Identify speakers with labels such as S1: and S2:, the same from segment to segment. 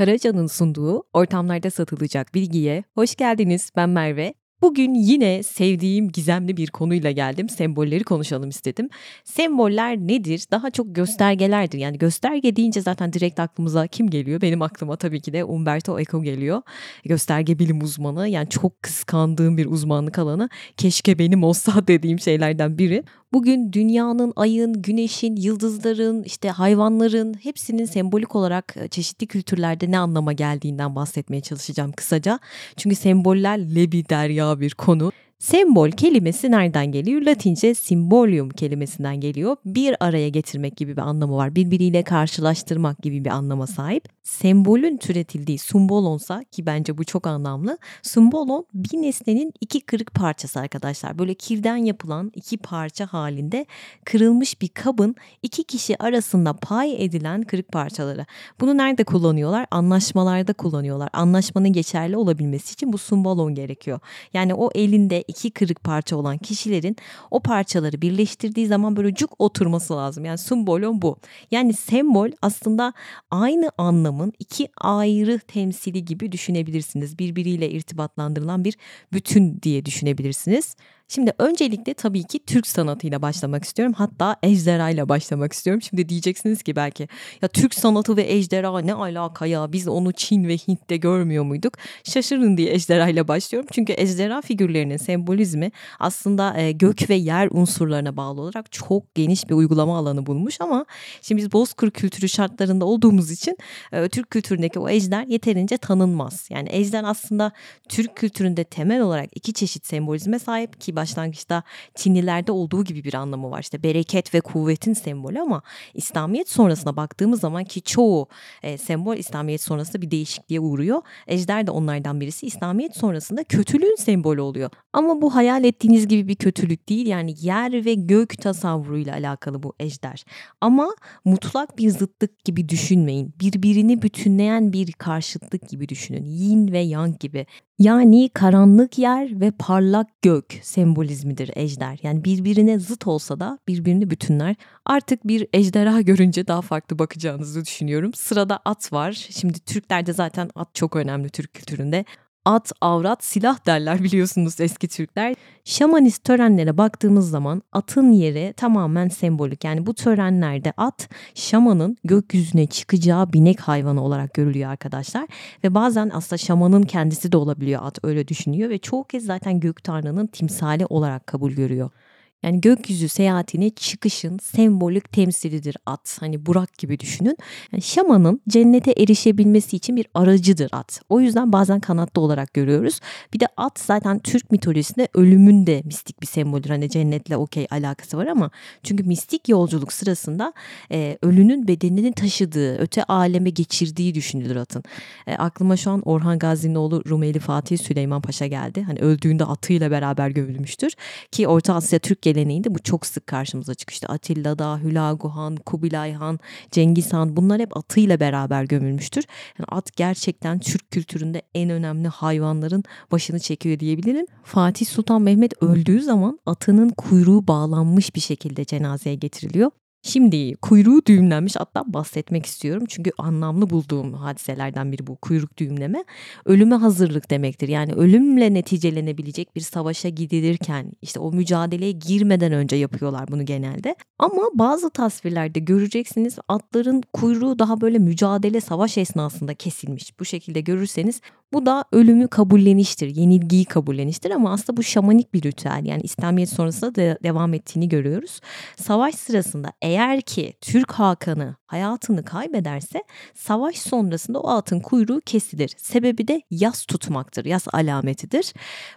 S1: Karaca'nın sunduğu ortamlarda satılacak bilgiye hoş geldiniz. Ben Merve. Bugün yine sevdiğim gizemli bir konuyla geldim. Sembolleri konuşalım istedim. Semboller nedir? Daha çok göstergelerdir. Yani gösterge deyince zaten direkt aklımıza kim geliyor? Benim aklıma tabii ki de Umberto Eco geliyor. Gösterge bilim uzmanı. Yani çok kıskandığım bir uzmanlık alanı. Keşke benim olsa dediğim şeylerden biri. Bugün dünyanın, ayın, güneşin, yıldızların, işte hayvanların hepsinin sembolik olarak e, çeşitli kültürlerde ne anlama geldiğinden bahsetmeye çalışacağım kısaca. Çünkü semboller lebi derya bir konu. Sembol kelimesi nereden geliyor? Latince symbolium kelimesinden geliyor. Bir araya getirmek gibi bir anlamı var. Birbiriyle karşılaştırmak gibi bir anlama sahip. Sembolün türetildiği sumbolonsa ki bence bu çok anlamlı. Sumbolon bir nesnenin iki kırık parçası arkadaşlar. Böyle kirden yapılan iki parça halinde kırılmış bir kabın iki kişi arasında pay edilen kırık parçaları. Bunu nerede kullanıyorlar? Anlaşmalarda kullanıyorlar. Anlaşmanın geçerli olabilmesi için bu sumbolon gerekiyor. Yani o elinde iki kırık parça olan kişilerin o parçaları birleştirdiği zaman böyle cuk oturması lazım. Yani symbolon bu. Yani sembol aslında aynı anlamın iki ayrı temsili gibi düşünebilirsiniz. Birbiriyle irtibatlandırılan bir bütün diye düşünebilirsiniz. Şimdi öncelikle tabii ki Türk sanatıyla başlamak istiyorum. Hatta ejderha ile başlamak istiyorum. Şimdi diyeceksiniz ki belki ya Türk sanatı ve ejderha ne alaka ya biz onu Çin ve Hint'te görmüyor muyduk? Şaşırın diye ejderha ile başlıyorum. Çünkü ejderha figürlerinin sembolizmi aslında e, gök ve yer unsurlarına bağlı olarak çok geniş bir uygulama alanı bulmuş ama şimdi biz Bozkır kültürü şartlarında olduğumuz için e, Türk kültüründeki o ejder yeterince tanınmaz. Yani ejder aslında Türk kültüründe temel olarak iki çeşit sembolizme sahip ki başlangıçta Çinlilerde olduğu gibi bir anlamı var. İşte bereket ve kuvvetin sembolü ama İslamiyet sonrasına baktığımız zaman ki çoğu e, sembol İslamiyet sonrasında bir değişikliğe uğruyor. Ejder de onlardan birisi. İslamiyet sonrasında kötülüğün sembolü oluyor. Ama bu hayal ettiğiniz gibi bir kötülük değil. Yani yer ve gök tasavvuruyla alakalı bu ejder. Ama mutlak bir zıtlık gibi düşünmeyin. Birbirini bütünleyen bir karşıtlık gibi düşünün. Yin ve yang gibi. Yani karanlık yer ve parlak gök sembolizmidir ejder. Yani birbirine zıt olsa da birbirini bütünler. Artık bir ejderha görünce daha farklı bakacağınızı düşünüyorum. Sırada at var. Şimdi Türklerde zaten at çok önemli Türk kültüründe at, avrat, silah derler biliyorsunuz eski Türkler. Şamanist törenlere baktığımız zaman atın yeri tamamen sembolik. Yani bu törenlerde at şamanın gökyüzüne çıkacağı binek hayvanı olarak görülüyor arkadaşlar. Ve bazen aslında şamanın kendisi de olabiliyor at öyle düşünüyor ve çoğu kez zaten gök tanrının timsali olarak kabul görüyor. Yani gökyüzü seyahatine çıkışın sembolik temsilidir at. Hani Burak gibi düşünün. Yani şamanın cennete erişebilmesi için bir aracıdır at. O yüzden bazen kanatlı olarak görüyoruz. Bir de at zaten Türk mitolojisinde ölümün de mistik bir semboldür. Hani cennetle okey alakası var ama çünkü mistik yolculuk sırasında e, ölünün bedenini taşıdığı, öte aleme geçirdiği düşünülür atın. E, aklıma şu an Orhan Gazi'nin oğlu Rumeli Fatih Süleyman Paşa geldi. Hani öldüğünde atıyla beraber gömülmüştür. Ki Orta Asya Türk geleneğinde bu çok sık karşımıza çıkıştı. Atilla da, Hülagu Han, Kubilay Han, Cengiz Han bunlar hep atıyla beraber gömülmüştür. Yani at gerçekten Türk kültüründe en önemli hayvanların başını çekiyor diyebilirim. Fatih Sultan Mehmet öldüğü zaman atının kuyruğu bağlanmış bir şekilde cenazeye getiriliyor. Şimdi kuyruğu düğümlenmiş attan bahsetmek istiyorum. Çünkü anlamlı bulduğum hadiselerden biri bu kuyruk düğümleme. Ölüme hazırlık demektir. Yani ölümle neticelenebilecek bir savaşa gidilirken işte o mücadeleye girmeden önce yapıyorlar bunu genelde. Ama bazı tasvirlerde göreceksiniz atların kuyruğu daha böyle mücadele savaş esnasında kesilmiş. Bu şekilde görürseniz bu da ölümü kabulleniştir, yenilgiyi kabulleniştir ama aslında bu şamanik bir ritüel. Yani İslamiyet sonrasında da devam ettiğini görüyoruz. Savaş sırasında eğer ki Türk Hakan'ı hayatını kaybederse savaş sonrasında o atın kuyruğu kesilir. Sebebi de yas tutmaktır, yas alametidir.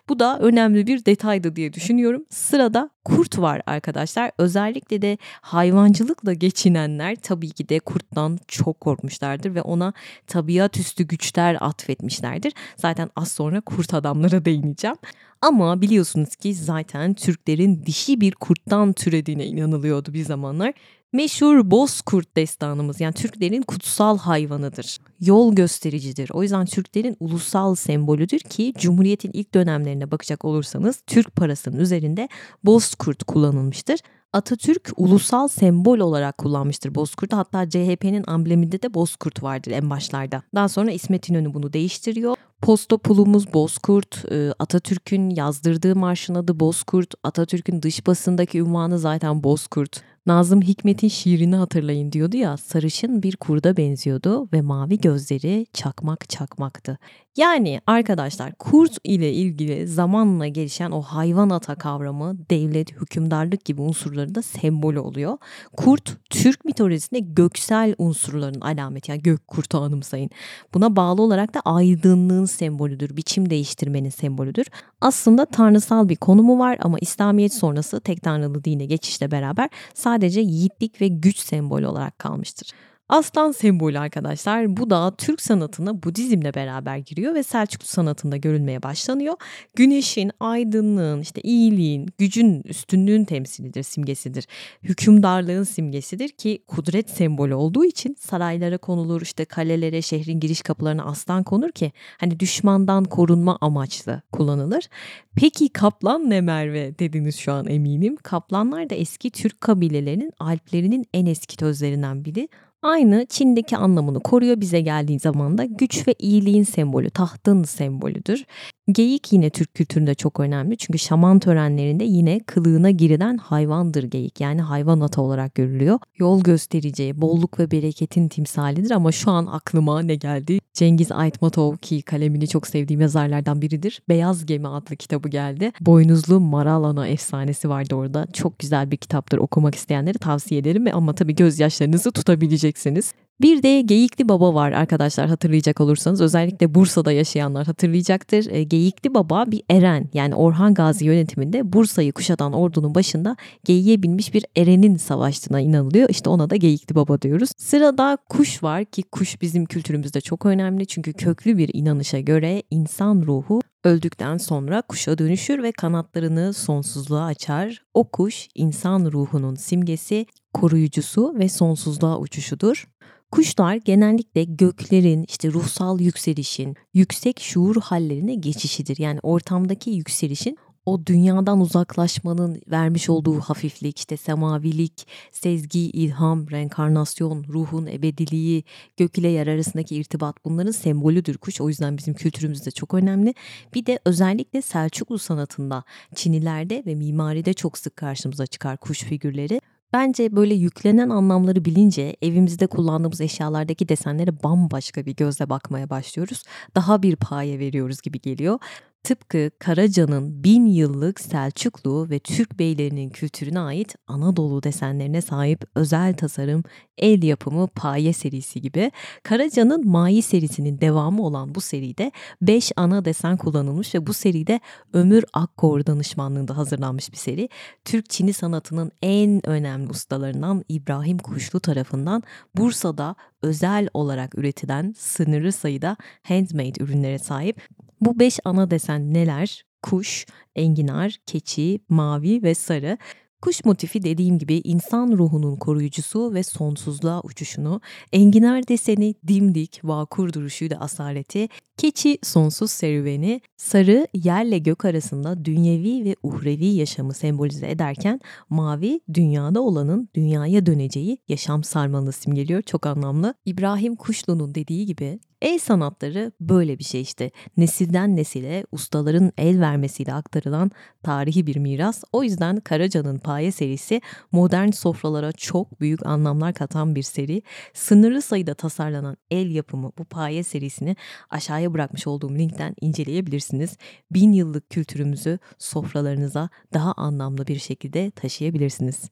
S1: Bu da önemli bir detaydı diye düşünüyorum. Sırada kurt var arkadaşlar. Özellikle de hayvancılıkla geçinenler tabii ki de kurttan çok korkmuşlardır ve ona tabiat üstü güçler atfetmişlerdir. Zaten az sonra kurt adamlara değineceğim. Ama biliyorsunuz ki zaten Türklerin dişi bir kurttan türediğine inanılıyordu bir zamanlar. Meşhur Bozkurt destanımız yani Türklerin kutsal hayvanıdır. Yol göstericidir. O yüzden Türklerin ulusal sembolüdür ki Cumhuriyet'in ilk dönemlerine bakacak olursanız Türk parasının üzerinde Bozkurt kullanılmıştır. Atatürk ulusal sembol olarak kullanmıştır bozkurtu. Hatta CHP'nin ambleminde de bozkurt vardır en başlarda. Daha sonra İsmet İnönü bunu değiştiriyor. Posta pulumuz Bozkurt, e, Atatürk'ün yazdırdığı marşın adı Bozkurt, Atatürk'ün dış basındaki ünvanı zaten Bozkurt. Nazım Hikmet'in şiirini hatırlayın diyordu ya sarışın bir kurda benziyordu ve mavi gözleri çakmak çakmaktı. Yani arkadaşlar kurt ile ilgili zamanla gelişen o hayvan ata kavramı devlet, hükümdarlık gibi unsurların da sembolü oluyor. Kurt Türk mitolojisinde göksel unsurların alameti yani gök kurtu anımsayın. Buna bağlı olarak da aydınlığın sembolüdür, biçim değiştirmenin sembolüdür. Aslında tanrısal bir konumu var ama İslamiyet sonrası tek tanrılı dine geçişle beraber sadece yiğitlik ve güç sembolü olarak kalmıştır. Aslan sembolü arkadaşlar. Bu da Türk sanatına Budizmle beraber giriyor ve Selçuklu sanatında görülmeye başlanıyor. Güneşin, aydınlığın, işte iyiliğin, gücün, üstünlüğün temsilidir, simgesidir. Hükümdarlığın simgesidir ki kudret sembolü olduğu için saraylara konulur, işte kalelere, şehrin giriş kapılarına aslan konur ki hani düşmandan korunma amaçlı kullanılır. Peki kaplan ne Merve dediniz şu an eminim. Kaplanlar da eski Türk kabilelerinin alplerinin en eski tözlerinden biri. Aynı Çin'deki anlamını koruyor bize geldiği zaman da güç ve iyiliğin sembolü, tahtın sembolüdür. Geyik yine Türk kültüründe çok önemli çünkü şaman törenlerinde yine kılığına girilen hayvandır geyik yani hayvan ata olarak görülüyor. Yol gösterici, bolluk ve bereketin timsalidir ama şu an aklıma ne geldi? Cengiz Aytmatov ki kalemini çok sevdiğim yazarlardan biridir. Beyaz Gemi adlı kitabı geldi. Boynuzlu Maral Ana efsanesi vardı orada. Çok güzel bir kitaptır okumak isteyenleri tavsiye ederim ama tabii gözyaşlarınızı tutabileceksiniz. Bir de Geyikli Baba var arkadaşlar hatırlayacak olursanız. Özellikle Bursa'da yaşayanlar hatırlayacaktır. E, Geyikli Baba bir eren yani Orhan Gazi yönetiminde Bursa'yı kuşatan ordunun başında geyiğe binmiş bir erenin savaştığına inanılıyor. İşte ona da Geyikli Baba diyoruz. Sırada kuş var ki kuş bizim kültürümüzde çok önemli. Çünkü köklü bir inanışa göre insan ruhu öldükten sonra kuşa dönüşür ve kanatlarını sonsuzluğa açar. O kuş insan ruhunun simgesi, koruyucusu ve sonsuzluğa uçuşudur. Kuşlar genellikle göklerin işte ruhsal yükselişin, yüksek şuur hallerine geçişidir. Yani ortamdaki yükselişin o dünyadan uzaklaşmanın vermiş olduğu hafiflik, işte semavilik, sezgi, ilham, reenkarnasyon, ruhun ebediliği, gök ile yer arasındaki irtibat bunların sembolüdür kuş. O yüzden bizim kültürümüzde çok önemli. Bir de özellikle Selçuklu sanatında, Çinilerde ve mimaride çok sık karşımıza çıkar kuş figürleri. Bence böyle yüklenen anlamları bilince evimizde kullandığımız eşyalardaki desenlere bambaşka bir gözle bakmaya başlıyoruz. Daha bir paye veriyoruz gibi geliyor. Tıpkı Karaca'nın bin yıllık Selçuklu ve Türk beylerinin kültürüne ait Anadolu desenlerine sahip özel tasarım el yapımı paye serisi gibi Karaca'nın Mai serisinin devamı olan bu seride 5 ana desen kullanılmış ve bu seride Ömür Akkor danışmanlığında hazırlanmış bir seri. Türk Çini sanatının en önemli ustalarından İbrahim Kuşlu tarafından Bursa'da özel olarak üretilen sınırlı sayıda handmade ürünlere sahip bu beş ana desen neler? Kuş, enginar, keçi, mavi ve sarı. Kuş motifi dediğim gibi insan ruhunun koruyucusu ve sonsuzluğa uçuşunu, enginar deseni dimdik, vakur duruşuyla asaleti, keçi sonsuz serüveni, sarı yerle gök arasında dünyevi ve uhrevi yaşamı sembolize ederken mavi dünyada olanın dünyaya döneceği yaşam sarmalını simgeliyor. Çok anlamlı. İbrahim Kuşlu'nun dediği gibi El sanatları böyle bir şey işte. Nesilden nesile ustaların el vermesiyle aktarılan tarihi bir miras. O yüzden Karaca'nın Paye serisi modern sofralara çok büyük anlamlar katan bir seri. Sınırlı sayıda tasarlanan el yapımı bu Paye serisini aşağıya bırakmış olduğum linkten inceleyebilirsiniz. Bin yıllık kültürümüzü sofralarınıza daha anlamlı bir şekilde taşıyabilirsiniz.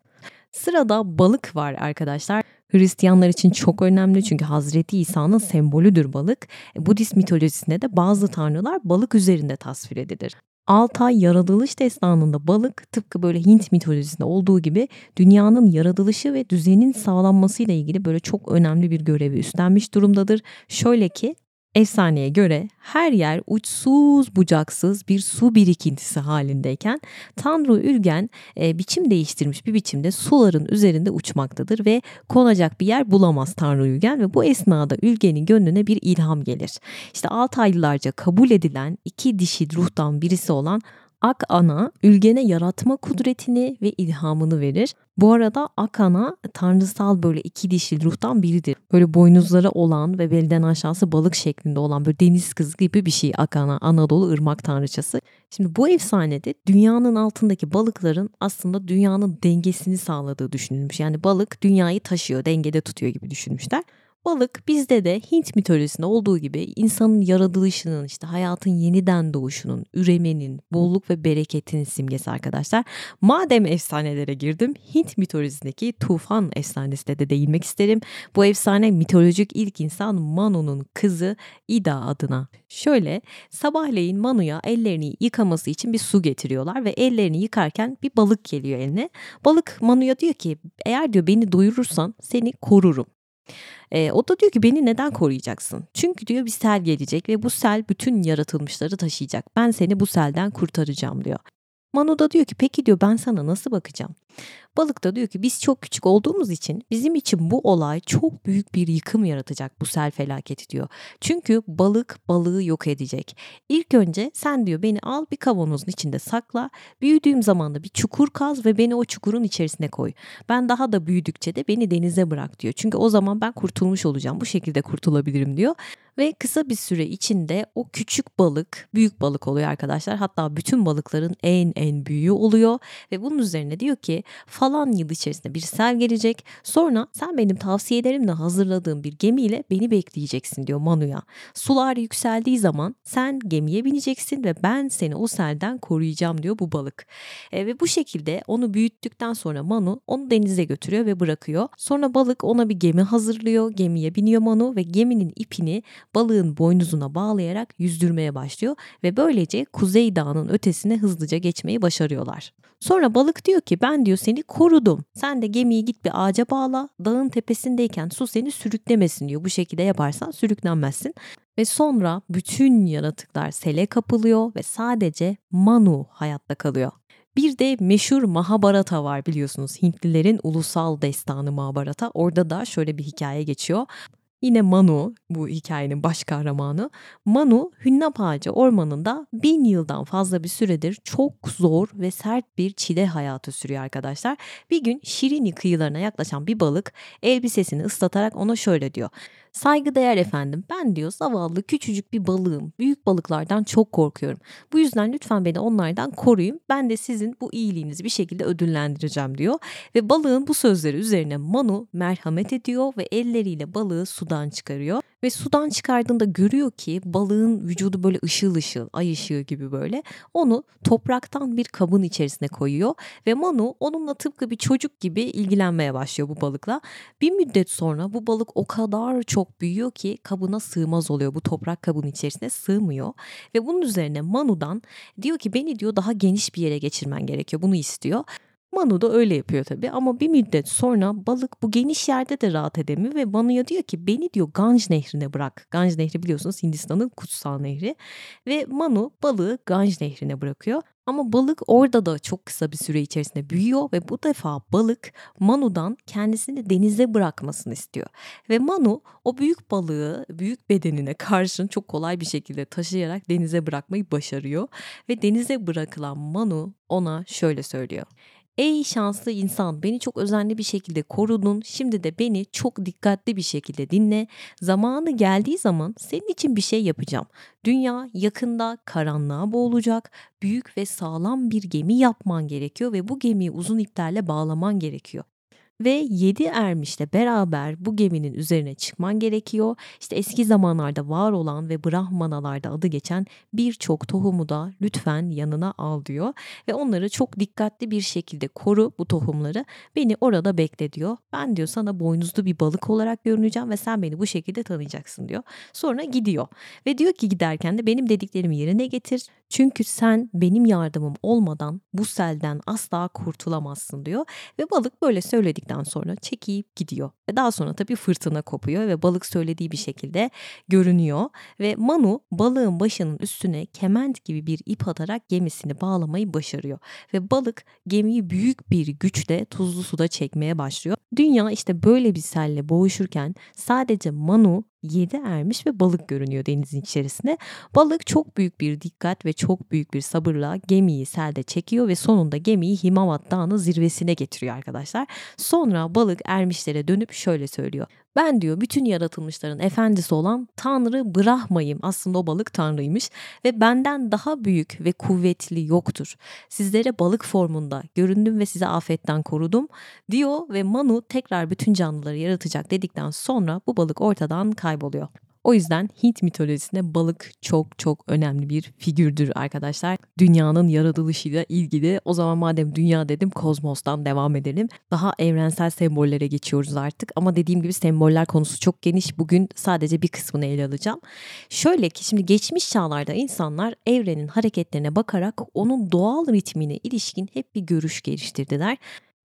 S1: Sırada balık var arkadaşlar. Hristiyanlar için çok önemli çünkü Hazreti İsa'nın sembolüdür balık. E, Budist mitolojisinde de bazı tanrılar balık üzerinde tasvir edilir. Altay yaratılış destanında balık tıpkı böyle Hint mitolojisinde olduğu gibi dünyanın yaratılışı ve düzenin sağlanmasıyla ilgili böyle çok önemli bir görevi üstlenmiş durumdadır. Şöyle ki Efsaneye göre her yer uçsuz bucaksız bir su birikintisi halindeyken Tanrı Ülgen e, biçim değiştirmiş bir biçimde suların üzerinde uçmaktadır ve konacak bir yer bulamaz Tanrı Ülgen ve bu esnada Ülgen'in gönlüne bir ilham gelir. İşte 6 aylarca kabul edilen iki dişi ruhtan birisi olan Ak ana ülgene yaratma kudretini ve ilhamını verir. Bu arada Akana tanrısal böyle iki dişli ruhtan biridir. Böyle boynuzları olan ve belden aşağısı balık şeklinde olan böyle deniz kızı gibi bir şey Akana Anadolu ırmak tanrıçası. Şimdi bu efsanede dünyanın altındaki balıkların aslında dünyanın dengesini sağladığı düşünülmüş. Yani balık dünyayı taşıyor, dengede tutuyor gibi düşünmüşler. Balık bizde de Hint mitolojisinde olduğu gibi insanın yaratılışının, işte hayatın yeniden doğuşunun, üremenin, bolluk ve bereketin simgesi arkadaşlar. Madem efsanelere girdim, Hint mitolojisindeki tufan efsanesine de değinmek isterim. Bu efsane mitolojik ilk insan Manu'nun kızı Ida adına. Şöyle, sabahleyin Manu'ya ellerini yıkaması için bir su getiriyorlar ve ellerini yıkarken bir balık geliyor eline. Balık Manu'ya diyor ki, eğer diyor beni doyurursan seni korurum. E, o da diyor ki beni neden koruyacaksın? Çünkü diyor bir sel gelecek ve bu sel bütün yaratılmışları taşıyacak. Ben seni bu selden kurtaracağım diyor. Manu da diyor ki peki diyor ben sana nasıl bakacağım? Balık da diyor ki biz çok küçük olduğumuz için bizim için bu olay çok büyük bir yıkım yaratacak bu sel felaketi diyor. Çünkü balık balığı yok edecek. İlk önce sen diyor beni al bir kavanozun içinde sakla. Büyüdüğüm zaman da bir çukur kaz ve beni o çukurun içerisine koy. Ben daha da büyüdükçe de beni denize bırak diyor. Çünkü o zaman ben kurtulmuş olacağım. Bu şekilde kurtulabilirim diyor. Ve kısa bir süre içinde o küçük balık büyük balık oluyor arkadaşlar. Hatta bütün balıkların en en büyüğü oluyor. Ve bunun üzerine diyor ki falan yıl içerisinde bir sel gelecek. Sonra sen benim tavsiyelerimle hazırladığım bir gemiyle beni bekleyeceksin diyor Manu'ya. Sular yükseldiği zaman sen gemiye bineceksin ve ben seni o selden koruyacağım diyor bu balık. E, ve bu şekilde onu büyüttükten sonra Manu onu denize götürüyor ve bırakıyor. Sonra balık ona bir gemi hazırlıyor. Gemiye biniyor Manu ve geminin ipini balığın boynuzuna bağlayarak yüzdürmeye başlıyor ve böylece Kuzey Dağı'nın ötesine hızlıca geçmeyi başarıyorlar. Sonra balık diyor ki ben diyor seni korudum. Sen de gemiyi git bir ağaca bağla. Dağın tepesindeyken su seni sürüklemesin diyor. Bu şekilde yaparsan sürüklenmezsin. Ve sonra bütün yaratıklar sele kapılıyor ve sadece Manu hayatta kalıyor. Bir de meşhur Mahabharata var biliyorsunuz. Hintlilerin ulusal destanı Mahabharata. Orada da şöyle bir hikaye geçiyor. Yine Manu bu hikayenin baş kahramanı. Manu Hünnap Ağacı ormanında bin yıldan fazla bir süredir çok zor ve sert bir çile hayatı sürüyor arkadaşlar. Bir gün Şirini kıyılarına yaklaşan bir balık elbisesini ıslatarak ona şöyle diyor. Saygıdeğer efendim ben diyor zavallı küçücük bir balığım. Büyük balıklardan çok korkuyorum. Bu yüzden lütfen beni onlardan koruyun. Ben de sizin bu iyiliğinizi bir şekilde ödüllendireceğim diyor. Ve balığın bu sözleri üzerine Manu merhamet ediyor ve elleriyle balığı sudan çıkarıyor. Ve sudan çıkardığında görüyor ki balığın vücudu böyle ışıl ışıl, ay ışığı gibi böyle. Onu topraktan bir kabın içerisine koyuyor ve Manu onunla tıpkı bir çocuk gibi ilgilenmeye başlıyor bu balıkla. Bir müddet sonra bu balık o kadar çok büyüyor ki kabına sığmaz oluyor. Bu toprak kabın içerisine sığmıyor. Ve bunun üzerine Manu'dan diyor ki beni diyor daha geniş bir yere geçirmen gerekiyor. Bunu istiyor. Manu da öyle yapıyor tabii ama bir müddet sonra balık bu geniş yerde de rahat edemiyor ve Manu'ya diyor ki beni diyor Ganj nehrine bırak. Ganj nehri biliyorsunuz Hindistan'ın kutsal nehri ve Manu balığı Ganj nehrine bırakıyor. Ama balık orada da çok kısa bir süre içerisinde büyüyor ve bu defa balık Manu'dan kendisini denize bırakmasını istiyor. Ve Manu o büyük balığı büyük bedenine karşın çok kolay bir şekilde taşıyarak denize bırakmayı başarıyor. Ve denize bırakılan Manu ona şöyle söylüyor. Ey şanslı insan beni çok özenli bir şekilde korudun. Şimdi de beni çok dikkatli bir şekilde dinle. Zamanı geldiği zaman senin için bir şey yapacağım. Dünya yakında karanlığa boğulacak. Büyük ve sağlam bir gemi yapman gerekiyor ve bu gemiyi uzun iplerle bağlaman gerekiyor ve yedi ermişle beraber bu geminin üzerine çıkman gerekiyor. İşte eski zamanlarda var olan ve Brahmanalarda adı geçen birçok tohumu da lütfen yanına al diyor. Ve onları çok dikkatli bir şekilde koru bu tohumları. Beni orada bekle diyor. Ben diyor sana boynuzlu bir balık olarak görüneceğim ve sen beni bu şekilde tanıyacaksın diyor. Sonra gidiyor ve diyor ki giderken de benim dediklerimi yerine getir. Çünkü sen benim yardımım olmadan bu selden asla kurtulamazsın diyor. Ve balık böyle söyledikten sonra çekip gidiyor. Ve daha sonra tabii fırtına kopuyor ve balık söylediği bir şekilde görünüyor. Ve Manu balığın başının üstüne kement gibi bir ip atarak gemisini bağlamayı başarıyor. Ve balık gemiyi büyük bir güçle tuzlu suda çekmeye başlıyor. Dünya işte böyle bir selle boğuşurken sadece Manu 7 ermiş ve balık görünüyor denizin içerisinde. Balık çok büyük bir dikkat ve çok büyük bir sabırla gemiyi selde çekiyor ve sonunda gemiyi Himavat Dağı'nın zirvesine getiriyor arkadaşlar. Sonra balık ermişlere dönüp şöyle söylüyor. Ben diyor bütün yaratılmışların efendisi olan Tanrı Brahma'yım. Aslında o balık Tanrıymış ve benden daha büyük ve kuvvetli yoktur. Sizlere balık formunda göründüm ve size afetten korudum diyor ve Manu tekrar bütün canlıları yaratacak dedikten sonra bu balık ortadan kayboluyor. O yüzden Hint mitolojisinde balık çok çok önemli bir figürdür arkadaşlar. Dünyanın yaratılışıyla ilgili. O zaman madem dünya dedim kozmostan devam edelim. Daha evrensel sembollere geçiyoruz artık. Ama dediğim gibi semboller konusu çok geniş. Bugün sadece bir kısmını ele alacağım. Şöyle ki şimdi geçmiş çağlarda insanlar evrenin hareketlerine bakarak onun doğal ritmine ilişkin hep bir görüş geliştirdiler.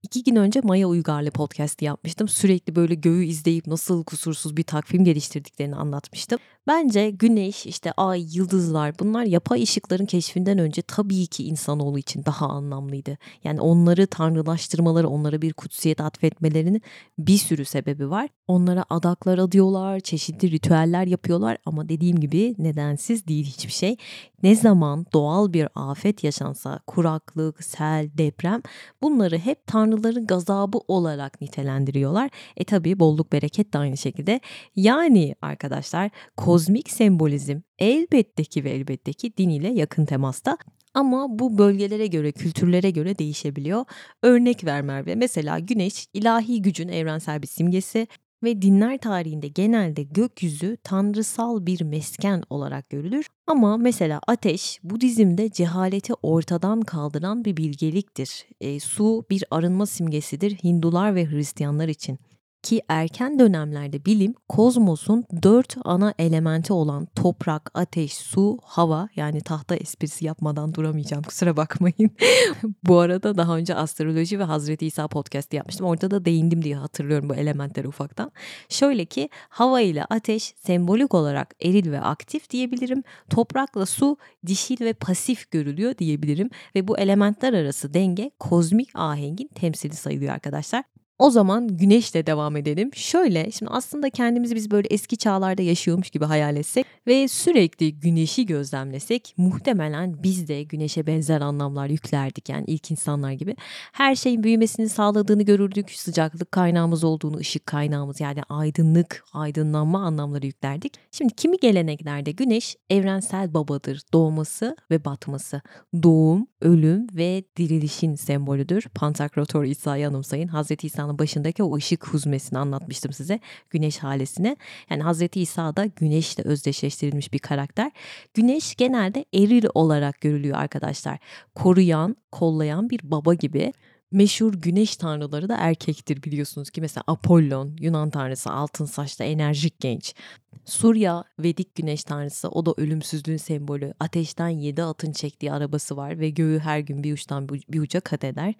S1: İki gün önce Maya Uygarlı podcast'i yapmıştım. Sürekli böyle göğü izleyip nasıl kusursuz bir takvim geliştirdiklerini anlatmıştım. Bence güneş, işte ay, yıldızlar bunlar yapay ışıkların keşfinden önce tabii ki insanoğlu için daha anlamlıydı. Yani onları tanrılaştırmaları, onlara bir kutsiyet atfetmelerinin bir sürü sebebi var. Onlara adaklar adıyorlar, çeşitli ritüeller yapıyorlar ama dediğim gibi nedensiz değil hiçbir şey. Ne zaman doğal bir afet yaşansa, kuraklık, sel, deprem bunları hep tanrıların gazabı olarak nitelendiriyorlar. E tabii bolluk bereket de aynı şekilde. Yani arkadaşlar kozmik sembolizm elbette ki ve elbette ki din ile yakın temasta ama bu bölgelere göre, kültürlere göre değişebiliyor. Örnek ver Merve. Mesela güneş ilahi gücün evrensel bir simgesi ve dinler tarihinde genelde gökyüzü tanrısal bir mesken olarak görülür. Ama mesela ateş Budizm'de cehaleti ortadan kaldıran bir bilgeliktir. E, su bir arınma simgesidir Hindular ve Hristiyanlar için ki erken dönemlerde bilim kozmosun dört ana elementi olan toprak, ateş, su, hava yani tahta esprisi yapmadan duramayacağım kusura bakmayın. bu arada daha önce astroloji ve Hazreti İsa podcast yapmıştım. Orada da değindim diye hatırlıyorum bu elementleri ufaktan. Şöyle ki hava ile ateş sembolik olarak eril ve aktif diyebilirim. Toprakla su dişil ve pasif görülüyor diyebilirim. Ve bu elementler arası denge kozmik ahengin temsili sayılıyor arkadaşlar. O zaman güneşle devam edelim. Şöyle şimdi aslında kendimizi biz böyle eski çağlarda yaşıyormuş gibi hayal etsek ve sürekli güneşi gözlemlesek muhtemelen biz de güneşe benzer anlamlar yüklerdik yani ilk insanlar gibi. Her şeyin büyümesini sağladığını görürdük. Sıcaklık kaynağımız olduğunu, ışık kaynağımız yani aydınlık, aydınlanma anlamları yüklerdik. Şimdi kimi geleneklerde güneş evrensel babadır. Doğması ve batması. Doğum, ölüm ve dirilişin sembolüdür. Pantakrotor İsa'yı anımsayın. Hazreti İsa dünyanın başındaki o ışık huzmesini anlatmıştım size. Güneş halesini. Yani Hazreti İsa da güneşle özdeşleştirilmiş bir karakter. Güneş genelde eril olarak görülüyor arkadaşlar. Koruyan, kollayan bir baba gibi meşhur güneş tanrıları da erkektir biliyorsunuz ki mesela Apollon Yunan tanrısı altın saçlı enerjik genç. Surya Vedik güneş tanrısı o da ölümsüzlüğün sembolü. Ateşten yedi atın çektiği arabası var ve göğü her gün bir uçtan bir uca kat eder.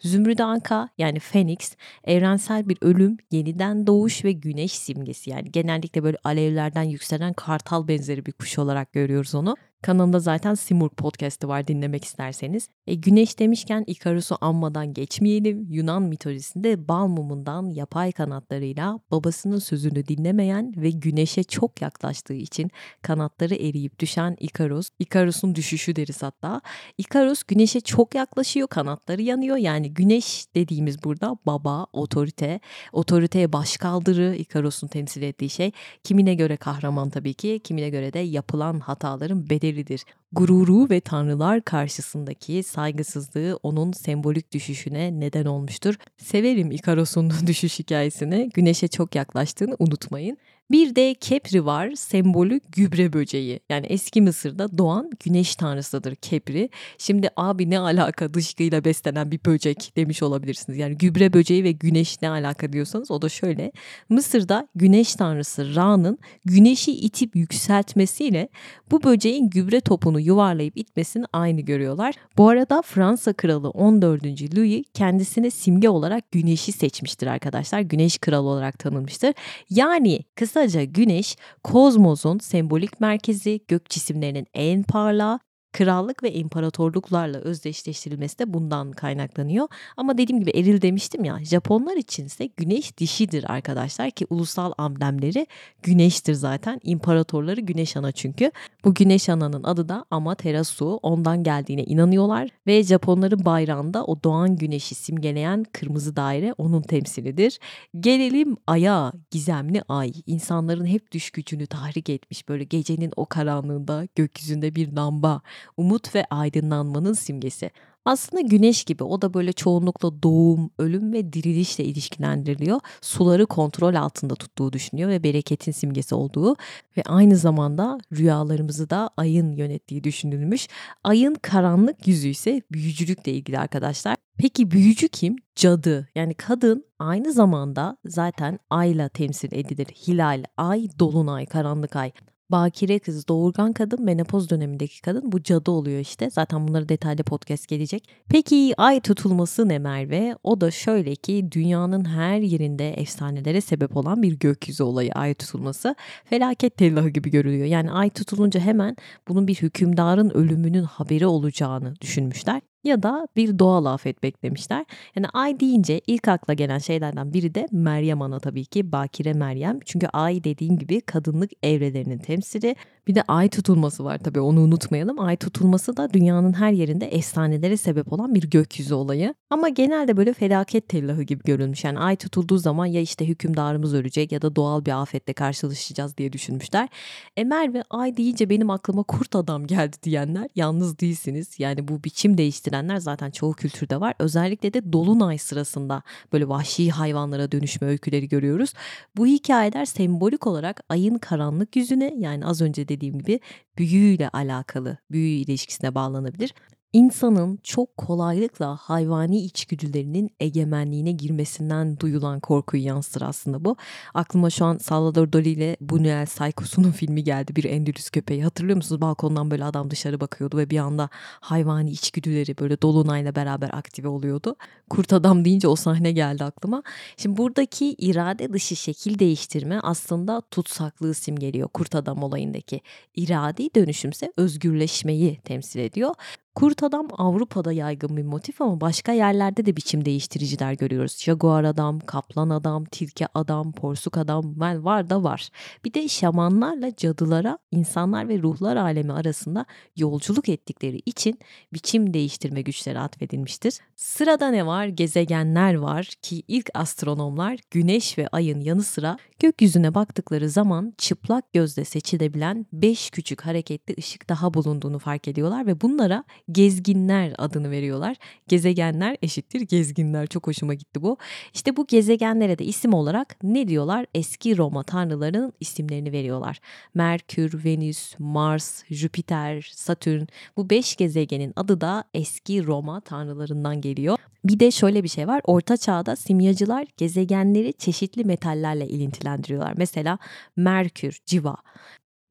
S1: Zümrüt Anka yani Phoenix evrensel bir ölüm, yeniden doğuş ve güneş simgesi. Yani genellikle böyle alevlerden yükselen kartal benzeri bir kuş olarak görüyoruz onu. Kanalımda zaten Simur podcast'ı var dinlemek isterseniz. E, güneş demişken Ikarus'u anmadan geçmeyelim. Yunan mitolojisinde bal mumundan yapay kanatlarıyla babasının sözünü dinlemeyen ve güneşe çok yaklaştığı için kanatları eriyip düşen Ikarus. Ikarus'un düşüşü deriz hatta. Ikarus güneşe çok yaklaşıyor, kanatları yanıyor. Yani güneş dediğimiz burada baba, otorite, otoriteye baş kaldırı Ikarus'un temsil ettiği şey. Kimine göre kahraman tabii ki, kimine göre de yapılan hataların bedeli It is. Gururu ve tanrılar karşısındaki saygısızlığı onun sembolik düşüşüne neden olmuştur. Severim Ikaros'un düşüş hikayesini. Güneşe çok yaklaştığını unutmayın. Bir de Kepri var, sembolü gübre böceği. Yani eski Mısır'da doğan güneş tanrısıdır Kepri. Şimdi abi ne alaka dışkıyla beslenen bir böcek demiş olabilirsiniz. Yani gübre böceği ve güneş ne alaka diyorsanız o da şöyle. Mısır'da güneş tanrısı Ra'nın güneşi itip yükseltmesiyle bu böceğin gübre topunu yuvarlayıp itmesini aynı görüyorlar. Bu arada Fransa kralı 14. Louis kendisine simge olarak güneşi seçmiştir arkadaşlar. Güneş kralı olarak tanınmıştır. Yani kısaca güneş kozmosun sembolik merkezi, gök cisimlerinin en parlağı Krallık ve imparatorluklarla özdeşleştirilmesi de bundan kaynaklanıyor. Ama dediğim gibi eril demiştim ya Japonlar içinse güneş dişidir arkadaşlar ki ulusal amblemleri güneştir zaten. İmparatorları güneş ana çünkü. Bu güneş ananın adı da Amaterasu ondan geldiğine inanıyorlar ve Japonların bayrağında o doğan güneşi simgeleyen kırmızı daire onun temsilidir. Gelelim aya, gizemli ay. İnsanların hep düş gücünü tahrik etmiş böyle gecenin o karanlığında gökyüzünde bir lamba, umut ve aydınlanmanın simgesi. Aslında güneş gibi o da böyle çoğunlukla doğum, ölüm ve dirilişle ilişkilendiriliyor. Suları kontrol altında tuttuğu düşünüyor ve bereketin simgesi olduğu ve aynı zamanda rüyalarımızı da ayın yönettiği düşünülmüş. Ayın karanlık yüzü ise büyücülükle ilgili arkadaşlar. Peki büyücü kim? Cadı. Yani kadın aynı zamanda zaten ayla temsil edilir. Hilal, ay, dolunay, karanlık ay bakire kız, doğurgan kadın, menopoz dönemindeki kadın bu cadı oluyor işte. Zaten bunları detaylı podcast gelecek. Peki ay tutulması ne Merve? O da şöyle ki dünyanın her yerinde efsanelere sebep olan bir gökyüzü olayı ay tutulması. Felaket tellahı gibi görülüyor. Yani ay tutulunca hemen bunun bir hükümdarın ölümünün haberi olacağını düşünmüşler ya da bir doğal afet beklemişler. Yani ay deyince ilk akla gelen şeylerden biri de Meryem Ana tabii ki Bakire Meryem. Çünkü ay dediğim gibi kadınlık evrelerinin temsili. Bir de ay tutulması var tabii onu unutmayalım. Ay tutulması da dünyanın her yerinde efsanelere sebep olan bir gökyüzü olayı. Ama genelde böyle felaket tellahı gibi görülmüş. Yani ay tutulduğu zaman ya işte hükümdarımız ölecek ya da doğal bir afetle karşılaşacağız diye düşünmüşler. E Merve ay deyince benim aklıma kurt adam geldi diyenler yalnız değilsiniz. Yani bu biçim değiştirenler zaten çoğu kültürde var. Özellikle de dolunay sırasında böyle vahşi hayvanlara dönüşme öyküleri görüyoruz. Bu hikayeler sembolik olarak ayın karanlık yüzüne yani az önce dediğim gibi büyüyle alakalı, büyü ilişkisine bağlanabilir insanın çok kolaylıkla hayvani içgüdülerinin egemenliğine girmesinden duyulan korkuyu yansıtır aslında bu. Aklıma şu an Salvador Dali ile Buñuel Psycho'sunun filmi geldi. Bir Endülüs köpeği. Hatırlıyor musunuz? Balkondan böyle adam dışarı bakıyordu ve bir anda hayvani içgüdüleri böyle dolunayla beraber aktive oluyordu. Kurt adam deyince o sahne geldi aklıma. Şimdi buradaki irade dışı şekil değiştirme aslında tutsaklığı simgeliyor kurt adam olayındaki. İradi dönüşümse özgürleşmeyi temsil ediyor. Kurt adam Avrupa'da yaygın bir motif ama başka yerlerde de biçim değiştiriciler görüyoruz. Jaguar adam, kaplan adam, tilki adam, porsuk adam var da var. Bir de şamanlarla cadılara insanlar ve ruhlar alemi arasında yolculuk ettikleri için biçim değiştirme güçleri atfedilmiştir. Sırada ne var? Gezegenler var ki ilk astronomlar güneş ve ayın yanı sıra gökyüzüne baktıkları zaman çıplak gözle seçilebilen 5 küçük hareketli ışık daha bulunduğunu fark ediyorlar ve bunlara gezginler adını veriyorlar. Gezegenler eşittir gezginler. Çok hoşuma gitti bu. İşte bu gezegenlere de isim olarak ne diyorlar? Eski Roma tanrılarının isimlerini veriyorlar. Merkür, Venüs, Mars, Jüpiter, Satürn bu beş gezegenin adı da eski Roma tanrılarından geliyor. Bir de şöyle bir şey var. Orta çağda simyacılar gezegenleri çeşitli metallerle ilintilendiriyorlar. Mesela Merkür, civa,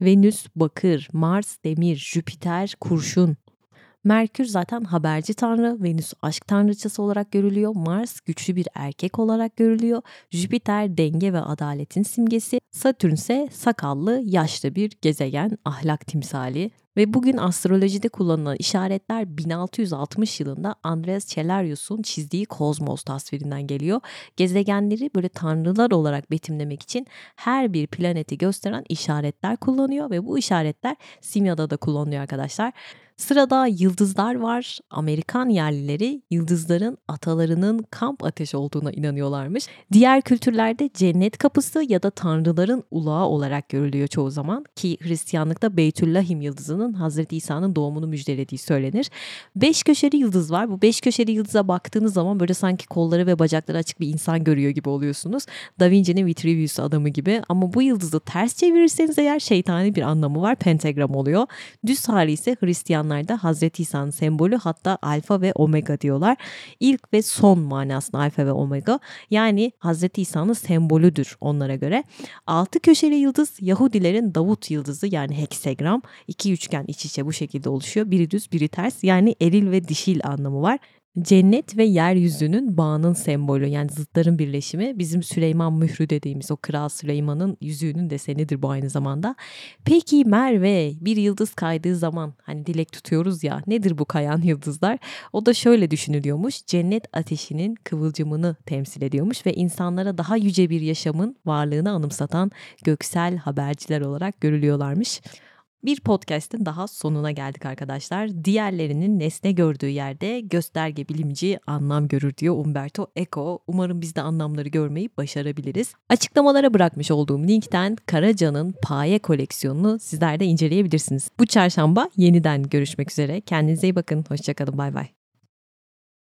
S1: Venüs bakır, Mars demir, Jüpiter kurşun, Merkür zaten haberci tanrı, Venüs aşk tanrıçası olarak görülüyor, Mars güçlü bir erkek olarak görülüyor, Jüpiter denge ve adaletin simgesi, Satürn ise sakallı, yaşlı bir gezegen, ahlak timsali. Ve bugün astrolojide kullanılan işaretler 1660 yılında Andreas Celarius'un çizdiği kozmos tasvirinden geliyor. Gezegenleri böyle tanrılar olarak betimlemek için her bir planeti gösteren işaretler kullanıyor ve bu işaretler simyada da kullanılıyor arkadaşlar. Sırada yıldızlar var. Amerikan yerlileri yıldızların atalarının kamp ateşi olduğuna inanıyorlarmış. Diğer kültürlerde cennet kapısı ya da tanrıların ulağı olarak görülüyor çoğu zaman ki Hristiyanlıkta Beytüllahim yıldızının Hazreti İsa'nın doğumunu müjdelediği söylenir. Beş köşeli yıldız var. Bu beş köşeli yıldıza baktığınız zaman böyle sanki kolları ve bacakları açık bir insan görüyor gibi oluyorsunuz. Da Vinci'nin Vitruvius adamı gibi ama bu yıldızı ters çevirirseniz eğer şeytani bir anlamı var. Pentagram oluyor. Düz hali ise Hristiyan Hristiyanlarda Hazreti İsa'nın sembolü hatta alfa ve omega diyorlar. İlk ve son manasında alfa ve omega yani Hazreti İsa'nın sembolüdür onlara göre. Altı köşeli yıldız Yahudilerin Davut yıldızı yani heksagram. iki üçgen iç içe bu şekilde oluşuyor. Biri düz biri ters yani eril ve dişil anlamı var. cennet ve yeryüzünün bağının sembolü yani zıtların birleşimi bizim Süleyman mührü dediğimiz o Kral Süleyman'ın yüzüğünün desenidir bu aynı zamanda. Peki Merve bir yıldız kaydığı zaman hani dilek tutuyoruz ya nedir bu kayan yıldızlar? O da şöyle düşünülüyormuş cennet ateşinin kıvılcımını temsil ediyormuş ve insanlara daha yüce bir yaşamın varlığını anımsatan göksel haberciler olarak görülüyorlarmış. Bir podcast'in daha sonuna geldik arkadaşlar. Diğerlerinin nesne gördüğü yerde gösterge bilimci anlam görür diyor Umberto Eco. Umarım biz de anlamları görmeyi başarabiliriz. Açıklamalara bırakmış olduğum linkten Karaca'nın Paye koleksiyonunu sizler de inceleyebilirsiniz. Bu çarşamba yeniden görüşmek üzere. Kendinize iyi bakın. Hoşçakalın. Bay bay.